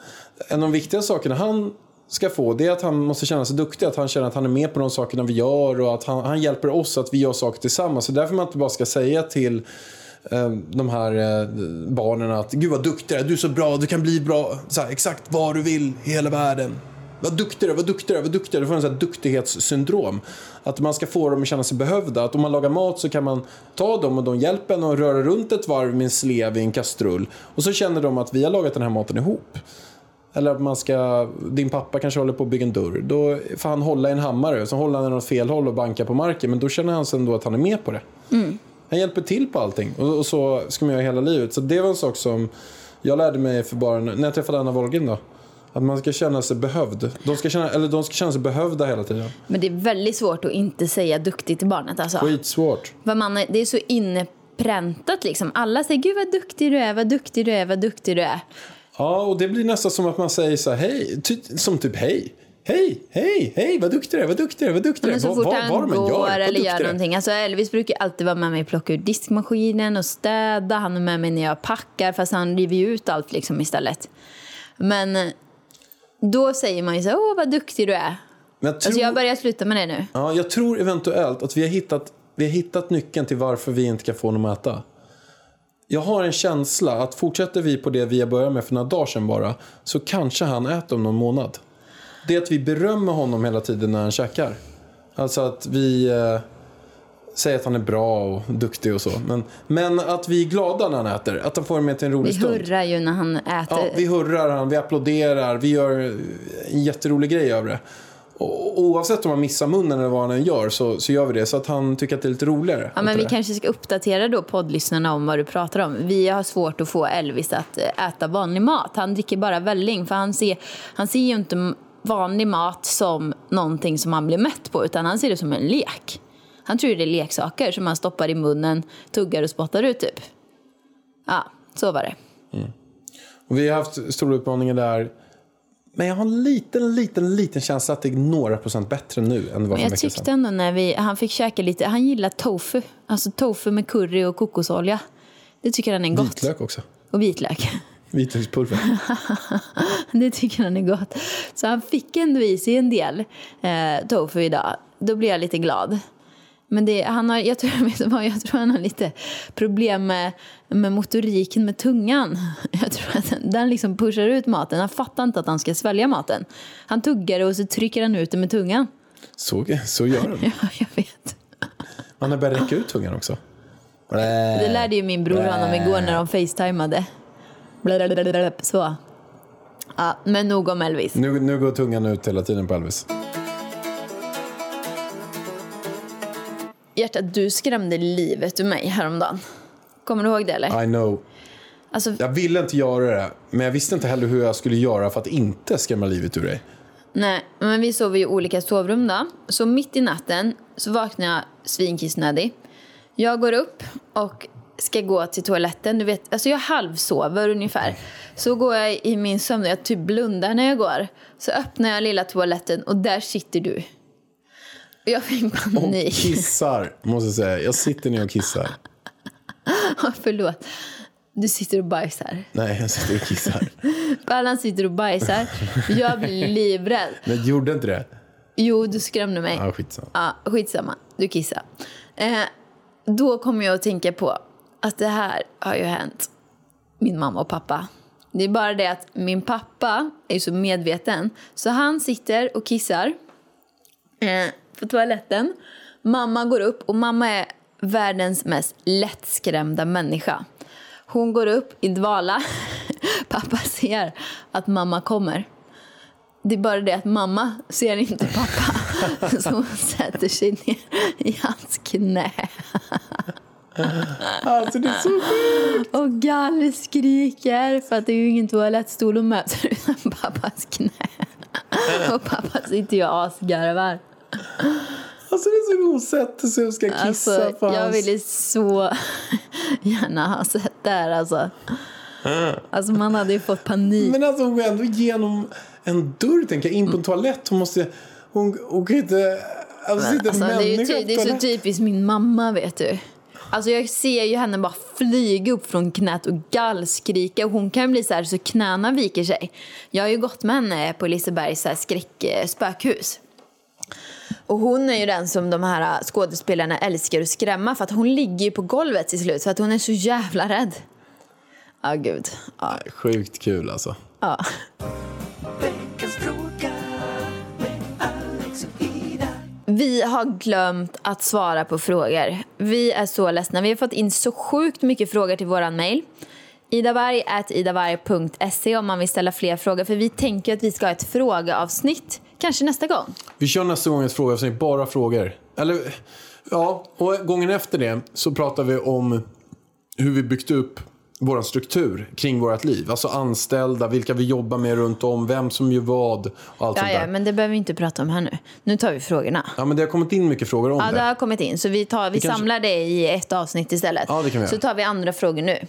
Speaker 1: En av de viktiga sakerna han ska få det är att han måste känna sig duktig. Att han känner att han är med på de sakerna vi gör och att han, han hjälper oss att vi gör saker tillsammans. Så därför man inte bara ska säga till eh, de här eh, barnen att gud vad duktig du är, du är så bra, du kan bli bra så här, exakt vad du vill i hela världen. Vad duktig du är, vad duktig du är, vad duktig du är. Du får en sån här duktighetssyndrom. Att man ska få dem att känna sig behövda. Att om man lagar mat så kan man ta dem och de hjälper en och röra runt ett varv med en slev i en kastrull. Och så känner de att vi har lagat den här maten ihop. Eller att man ska, din pappa kanske håller på att bygga en dörr. Då får han hålla i en hammare, så håller han den åt fel håll och bankar på marken. Men då känner han sig ändå att han är med på det. Han hjälper till på allting. Och, och så ska man göra hela livet. Så det var en sak som jag lärde mig för bara när jag träffade Anna Wollgren då. Att man ska känna sig behövd. De ska känna, eller de ska känna sig behövda hela tiden.
Speaker 2: Men det är väldigt svårt att inte säga duktig till barnet. Alltså.
Speaker 1: Skitsvårt.
Speaker 2: För man är, det är så innepräntat liksom. Alla säger gud vad duktig du är, vad duktig du är, vad duktig du är.
Speaker 1: Ja, och det blir nästan som att man säger så här, hej. Ty, som typ hej. Hej, hej, hej, vad duktig du är, vad duktig du är, vad duktig du är.
Speaker 2: Men så
Speaker 1: Vad-
Speaker 2: fort
Speaker 1: vad-
Speaker 2: han
Speaker 1: de än
Speaker 2: går
Speaker 1: vad
Speaker 2: eller
Speaker 1: duktig
Speaker 2: gör
Speaker 1: du är.
Speaker 2: någonting. Alltså Elvis brukar alltid vara med mig och plocka ur diskmaskinen och städa. Han är med mig när jag packar fast han river ju ut allt liksom istället. Men då säger man ju så åh vad duktig du är.
Speaker 1: Men jag tror,
Speaker 2: Alltså jag börjar sluta med det nu.
Speaker 1: ja, jag tror eventuellt att vi har, hittat, vi har hittat nyckeln till varför vi inte kan få honom att äta. Jag har en känsla att fortsätter vi på det vi har börjat med för några dagar sedan bara så kanske han äter om någon månad. Det är att vi berömmer honom hela tiden när han käkar. Alltså att vi eh, säger att han är bra och duktig och så. Men, men att vi är glada när han äter. Att han får med till en rolig
Speaker 2: Vi
Speaker 1: stund.
Speaker 2: hurrar ju när han äter.
Speaker 1: Ja, vi hurrar han, vi applåderar, vi gör en jätterolig grej över det. Och oavsett om han missar munnen eller vad han än gör så, så gör vi det så att han tycker att det är lite roligare.
Speaker 2: Ja, men vi
Speaker 1: det.
Speaker 2: kanske ska uppdatera då poddlyssnarna om vad du pratar om. Vi har svårt att få Elvis att eh, äta vanlig mat. Han dricker bara välling för han ser, han ser ju inte vanlig mat som någonting som man blir mätt på utan han ser det som en lek. Han tror det är leksaker som han stoppar i munnen, tuggar och spottar ut typ. Ja, så var det.
Speaker 1: Och vi har haft stora utmaningar där. Men jag har en liten, liten, liten känsla att det är några procent bättre nu än det var för en
Speaker 2: jag tyckte ändå när vi, han fick käka lite, han gillar tofu. Alltså tofu med curry och kokosolja. Det tycker han är gott.
Speaker 1: Vitlök också.
Speaker 2: Och vitlök.
Speaker 1: Vitlökspulver.
Speaker 2: Det tycker han är gott. Så han fick ändå i sig en del eh, tofu idag. Då blir jag lite glad. Men det, han har, jag, tror, vad, jag tror han har lite problem med, med motoriken med tungan. Jag tror att den, den liksom pushar ut maten. Han fattar inte att han ska svälja maten. Han tuggar och så trycker han ut det med tungan.
Speaker 1: Så, så gör den.
Speaker 2: Ja, jag vet.
Speaker 1: Man har börjat räcka ut tungan också.
Speaker 2: Det lärde ju min bror honom igår när de facetimade. Så. Ja, men nog om Elvis.
Speaker 1: Nu, nu går tungan ut hela tiden på Elvis.
Speaker 2: Hjärtat, du skrämde livet ur mig häromdagen. Kommer du ihåg det eller?
Speaker 1: I know.
Speaker 2: Alltså,
Speaker 1: Jag ville inte göra det, men jag visste inte heller hur jag skulle göra för att inte skrämma livet ur dig.
Speaker 2: nej, men vi sover i olika sovrum då. Så mitt i natten så vaknar jag svinkissnödig. Jag går upp och ska gå till toaletten. Du vet, alltså jag halvsover ungefär. Så går jag i min sömn och jag typ blundar när jag går. Så öppnar jag lilla toaletten och där sitter du. Och jag fick
Speaker 1: Och
Speaker 2: panik.
Speaker 1: kissar, måste jag säga. Jag sitter ner och kissar.
Speaker 2: Förlåt. Du sitter och bajsar.
Speaker 1: Nej, jag sitter och kissar.
Speaker 2: Pallan sitter och bajsar. Jag blir livrädd.
Speaker 1: Men gjorde inte det.
Speaker 2: Jo, du skrämde mig.
Speaker 1: Ja, skitsamma.
Speaker 2: Ja, skitsamma. Du kissar. Eh, då kommer jag att tänka på att det här har ju hänt min mamma och pappa. Det är bara det att min pappa är så medveten så han sitter och kissar eh, på toaletten. Mamma går upp och mamma är världens mest lättskrämda människa. Hon går upp i dvala. Pappa ser att mamma kommer. Det är bara det att mamma ser inte pappa. Så hon sätter sig ner i hans knä.
Speaker 1: Alltså, det är så sjukt.
Speaker 2: Och gallskriker för att det är ju ingen toalettstol att möta utan pappas knä. Och pappa sitter ju och asgarvar.
Speaker 1: Alltså, det är så sätter sig och ska kissa
Speaker 2: Alltså,
Speaker 1: på
Speaker 2: jag
Speaker 1: hans...
Speaker 2: ville så gärna ha sett det här alltså. Alltså man hade ju fått panik.
Speaker 1: Men alltså hon går ändå igenom en dörr, tänker jag, in på en toalett. Hon måste... Hon, hon kan inte... Alltså, sitter en
Speaker 2: Alltså, det, är ju ty- det är så typiskt min mamma, vet du. Alltså jag ser ju henne bara flyga upp från knät och gallskrika. Och hon kan bli så här så knäna viker sig. Jag har ju gått med henne på Lisebergs så här skräck, spökhus. Och hon är ju den som de här skådespelarna älskar att skrämma för att hon ligger ju på golvet till slut för att hon är så jävla rädd. Ja, gud. Ja.
Speaker 1: Sjukt kul alltså.
Speaker 2: ja.
Speaker 5: Ida.
Speaker 2: Vi har glömt att svara på frågor. Vi är så ledsna. Vi har fått in så sjukt mycket frågor till våran mail. idavarg.idavarg.se om man vill ställa fler frågor. För vi tänker att vi ska ha ett frågeavsnitt. Kanske nästa gång.
Speaker 1: Vi kör nästa gång ett frågeavsnitt, bara frågor. Eller, ja, och gången efter det så pratar vi om hur vi byggt upp vår struktur kring vårt liv. Alltså anställda, vilka vi jobbar med runt om, vem som gör vad och allt
Speaker 2: Ja,
Speaker 1: sånt
Speaker 2: ja,
Speaker 1: där.
Speaker 2: men det behöver vi inte prata om här nu. Nu tar vi frågorna.
Speaker 1: Ja, men det har kommit in mycket frågor om
Speaker 2: Ja, det
Speaker 1: det.
Speaker 2: har kommit in. Så vi, tar, vi
Speaker 1: kanske-
Speaker 2: samlar det i ett avsnitt istället.
Speaker 1: Ja, det kan vi
Speaker 2: Så
Speaker 1: göra.
Speaker 2: tar vi andra frågor nu.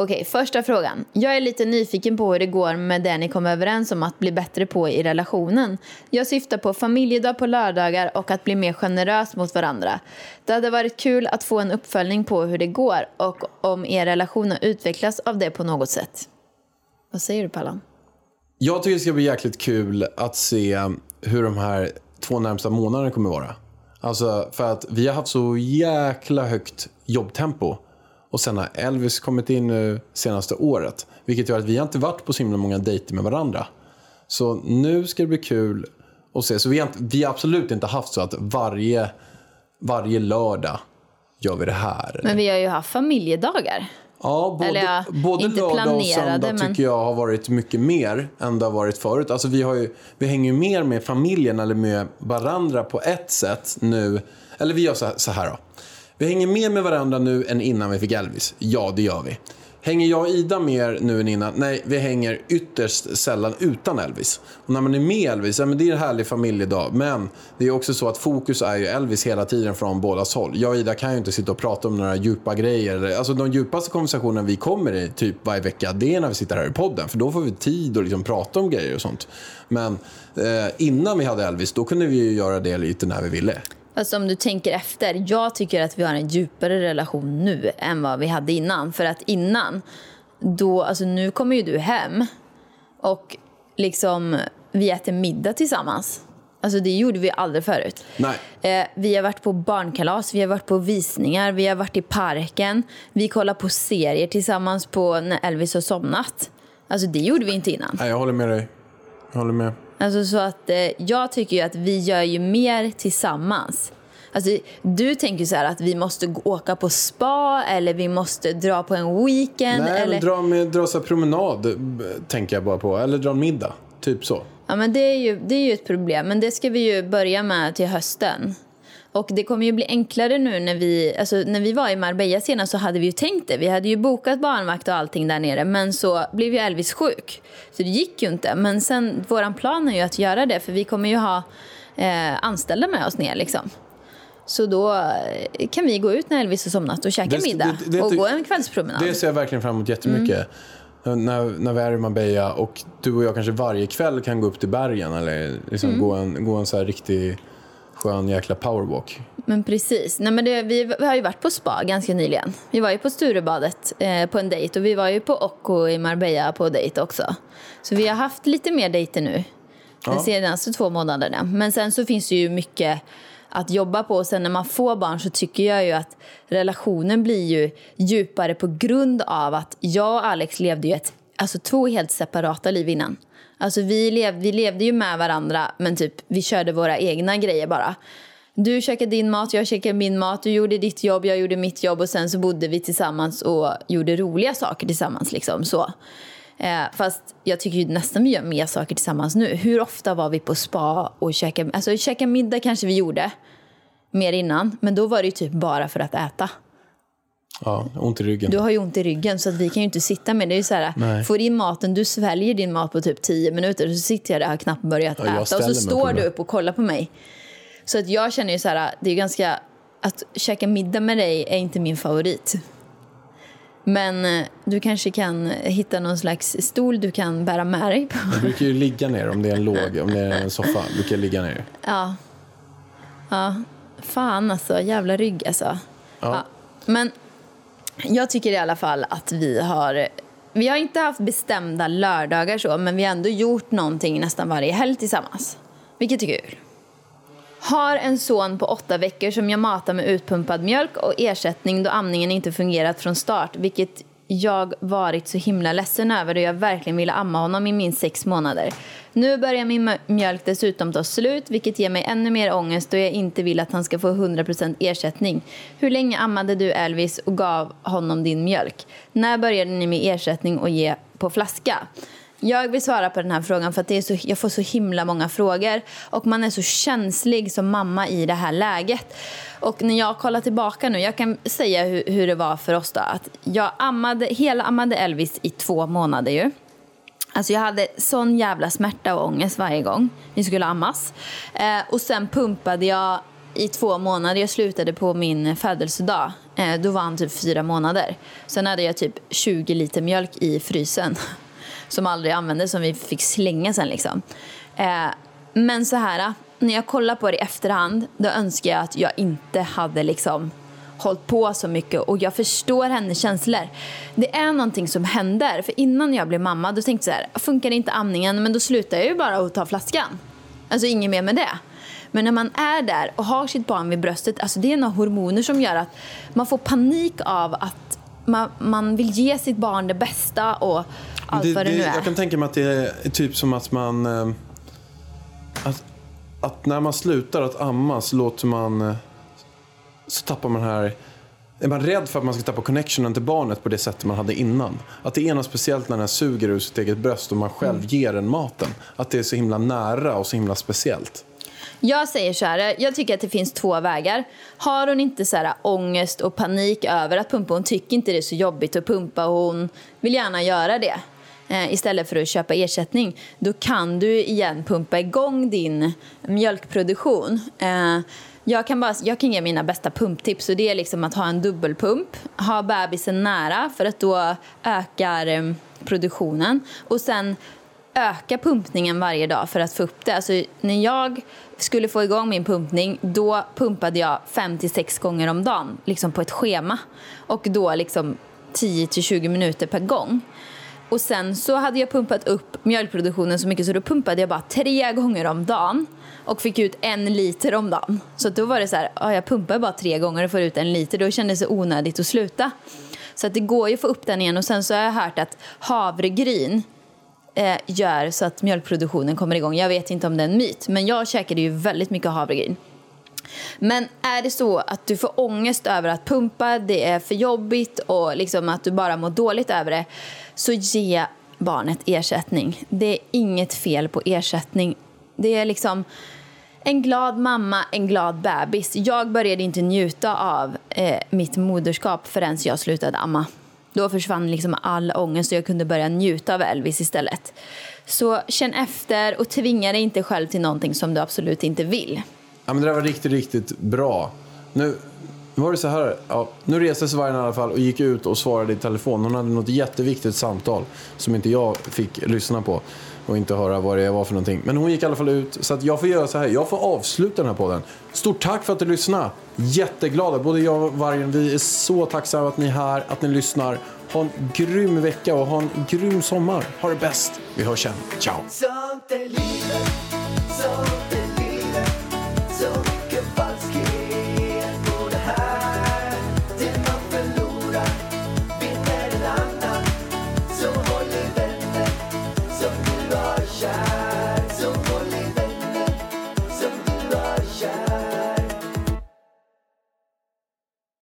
Speaker 2: Okej, första frågan. Jag är lite nyfiken på hur det går med det ni kom överens om att bli bättre på i relationen. Jag syftar på familjedag på lördagar och att bli mer generös mot varandra. Det hade varit kul att få en uppföljning på hur det går och om er relation har utvecklats av det på något sätt. Vad säger du Pallan?
Speaker 1: Jag tycker det ska bli jäkligt kul att se hur de här två närmsta månaderna kommer vara. Alltså för att vi har haft så jäkla högt jobbtempo. Och sen har Elvis kommit in nu senaste året. Vilket gör att vi har inte varit på så himla många dejter med varandra. Så nu ska det bli kul att se. Så vi har, vi har absolut inte haft så att varje, varje lördag gör vi det här.
Speaker 2: Men vi har ju haft familjedagar.
Speaker 1: Ja, både,
Speaker 2: Eller ja,
Speaker 1: både lördag och söndag
Speaker 2: men-
Speaker 1: tycker jag har varit mycket mer än det har varit förut. Alltså vi, har ju, vi hänger ju mer med familjen eller med varandra på ett sätt nu. Eller vi gör så här, så här då. Vi hänger mer med varandra nu än innan vi fick Elvis. Ja, det gör vi. Hänger jag och Ida mer nu än innan? Nej, vi hänger ytterst sällan utan Elvis. Och när man är med Elvis, ja, men det är en härlig familjedag. Men det är också så att fokus är ju Elvis hela tiden från bådas håll. Jag och Ida kan ju inte sitta och prata om några djupa grejer. Alltså de djupaste konversationerna vi kommer i typ varje vecka, det är när vi sitter här i podden. För då får vi tid att liksom prata om grejer och sånt. Men eh, innan vi hade Elvis, då kunde vi ju göra det lite när vi ville.
Speaker 2: Alltså om du tänker efter, jag tycker att vi har en djupare relation nu än vad vi hade innan. För att innan, då, alltså nu kommer ju du hem och liksom vi äter middag tillsammans. Alltså det gjorde vi aldrig förut.
Speaker 1: Nej.
Speaker 2: Eh, vi har varit på barnkalas, vi har varit på visningar, vi har varit i parken. Vi kollar på serier tillsammans på när Elvis har somnat. Alltså det gjorde vi inte innan.
Speaker 1: Nej, jag håller med dig. Jag håller med.
Speaker 2: Alltså så att eh, jag tycker ju att vi gör ju mer tillsammans. Alltså, du tänker så här att vi måste åka på spa eller vi måste dra på en weekend.
Speaker 1: Nej,
Speaker 2: eller...
Speaker 1: dra, med, dra så promenad eh, tänker jag bara på. Eller dra en middag. Typ så.
Speaker 2: Ja, men det, är ju, det är ju ett problem, men det ska vi ju börja med till hösten. Och det kommer ju bli enklare nu när vi, alltså när vi var i Marbella senast så hade vi ju tänkt det. Vi hade ju bokat barnvakt och allting där nere men så blev ju Elvis sjuk. Så det gick ju inte. Men sen, våran plan är ju att göra det för vi kommer ju ha eh, anställda med oss ner liksom. Så då eh, kan vi gå ut när Elvis har somnat och käka
Speaker 1: Det-
Speaker 2: middag
Speaker 1: det- det-
Speaker 2: och gå en kvällspromenad.
Speaker 1: Det ser jag verkligen fram emot jättemycket. När, när vi är i Marbella och du och jag kanske varje kväll kan gå upp till bergen eller liksom
Speaker 2: Mm.
Speaker 1: gå en, gå en så här riktig skön jäkla powerwalk.
Speaker 2: Men precis. Nej, men det, vi, vi har ju varit på spa ganska nyligen. Vi var ju på Sturebadet eh, på en dejt och vi var ju på Occo i Marbella på dejt också. Så vi har haft lite mer dejter nu de
Speaker 1: Ja.
Speaker 2: senaste två månaderna. Men sen så finns det ju mycket att jobba på. Och sen när man får barn så tycker jag ju att relationen blir ju djupare på grund av att jag och Alex levde ju ett, alltså två helt separata liv innan. Alltså vi, lev, vi levde ju med varandra men typ vi körde våra egna grejer bara. Du käkade din mat, jag käkade min mat, du gjorde ditt jobb, jag gjorde mitt jobb och sen så bodde vi tillsammans och gjorde roliga saker tillsammans. Liksom, så. Eh, fast jag tycker ju nästan vi gör mer saker tillsammans nu. Hur ofta var vi på spa och käkade, alltså käka middag kanske vi gjorde mer innan, men då var det ju typ bara för att äta.
Speaker 1: Ja, ont i ryggen.
Speaker 2: Du har ju ont i ryggen så att vi kan ju inte sitta med. Det är ju så här,
Speaker 1: Nej.
Speaker 2: får in maten, du sväljer din mat på typ 10 minuter så sitter jag där och har knappt börjat
Speaker 1: Ja,
Speaker 2: äta och så står du upp och kollar på mig. Så att jag känner ju så här, det är ganska, att käka middag med dig är inte min favorit. Men eh, du kanske kan hitta någon slags stol du kan bära med dig på.
Speaker 1: Jag brukar ju ligga ner om det är en låg, om det är en soffa. brukar jag ligga ner.
Speaker 2: Ja. Ja. Fan alltså, jävla rygg alltså.
Speaker 1: Ja.
Speaker 2: Men jag tycker i alla fall att vi har... Vi har inte haft bestämda lördagar så, men vi har ändå gjort någonting nästan varje helg tillsammans. Vilket är kul. Har en son på åtta veckor som jag matar med utpumpad mjölk och ersättning då amningen inte fungerat från start, vilket jag varit så himla ledsen över och jag verkligen ville amma honom i minst sex månader. Nu börjar min mjölk dessutom ta slut, vilket ger mig ännu mer ångest då jag inte vill att han ska få 100% ersättning. Hur länge ammade du Elvis och gav honom din mjölk? När började ni med ersättning och ge på flaska? Jag vill svara på den här frågan för att det är så, jag får så himla många frågor och man är så känslig som mamma i det här läget. Och när jag kollar tillbaka nu, jag kan säga hur, hur det var för oss då. Att jag ammade, hela ammade Elvis i två månader ju. Alltså jag hade sån jävla smärta och ångest varje gång vi skulle ammas. Eh, och sen pumpade jag i två månader. Jag slutade på min födelsedag. Eh, då var han typ fyra månader. Sen hade jag typ 20 liter mjölk i frysen. Som aldrig användes, som vi fick slänga sen liksom. Eh, men så här, när jag kollar på det i efterhand, då önskar jag att jag inte hade liksom hållit på så mycket och jag förstår hennes känslor. Det är någonting som händer. För innan jag blev mamma då tänkte jag så här, funkar inte amningen men då slutar jag ju bara att ta flaskan. Alltså inget mer med det. Men när man är där och har sitt barn vid bröstet, alltså det är några hormoner som gör att man får panik av att man, man vill ge sitt barn det bästa och allt vad det nu är.
Speaker 1: Jag kan tänka mig att det är typ som att man... eh, Att, att när man slutar att amma så låter man... eh, Så tappar man här... Är man rädd för att man ska tappa connectionen till barnet på det sättet man hade innan? Att det är något speciellt när den suger ur sitt eget bröst och man själv
Speaker 2: Mm.
Speaker 1: ger den maten. Att det är så himla nära och så himla speciellt.
Speaker 2: Jag säger så här, jag tycker att det finns två vägar. Har hon inte så här ångest och panik över att pumpa, hon tycker inte det är så jobbigt att pumpa och hon vill gärna göra det eh, istället för att köpa ersättning, då kan du igen pumpa igång din mjölkproduktion. Eh, jag kan, bara, jag kan ge mina bästa pumptips och det är liksom att ha en dubbelpump, ha bebisen nära för att då ökar eh, produktionen och sen öka pumpningen varje dag för att få upp det. Alltså, när jag skulle få igång min pumpning då pumpade jag 5-6 gånger om dagen liksom på ett schema och då liksom 10-20 minuter per gång. Och sen så hade jag pumpat upp mjölkproduktionen så mycket så då pumpade jag bara tre gånger om dagen och fick ut en liter om dagen. Så då var det så här, ja, jag pumpar bara tre gånger och får ut en liter. Då kändes det onödigt att sluta. Så att det går ju att få upp den igen. Och sen så har jag hört att havregryn eh, gör så att mjölkproduktionen kommer igång. Jag vet inte om det är en myt, men jag käkade ju väldigt mycket havregryn. Men är det så att du får ångest över att pumpa, det är för jobbigt och liksom att du bara mår dåligt över det, så ge barnet ersättning. Det är inget fel på ersättning. Det är liksom en glad mamma, en glad bebis. Jag började inte njuta av eh, mitt moderskap förrän jag slutade amma. Då försvann liksom all ångest och jag kunde börja njuta av Elvis istället. Så känn efter och tvinga dig inte själv till någonting som du absolut inte vill.
Speaker 1: Ja, men det där var riktigt, riktigt bra. Nu var det så här. Ja, nu reste sig vargen i alla fall och gick ut och svarade i telefon. Hon hade något jätteviktigt samtal som inte jag fick lyssna på och inte höra vad det var för någonting. Men hon gick i alla fall ut. Så att jag får göra så här. Jag får avsluta den här podden. Stort tack för att du lyssnade. Jätteglada. Både jag och Vargen. Vi är så tacksamma att ni är här, att ni lyssnar. Ha en grym vecka och ha en grym sommar. Ha det bäst. Vi hörs sen. Ciao.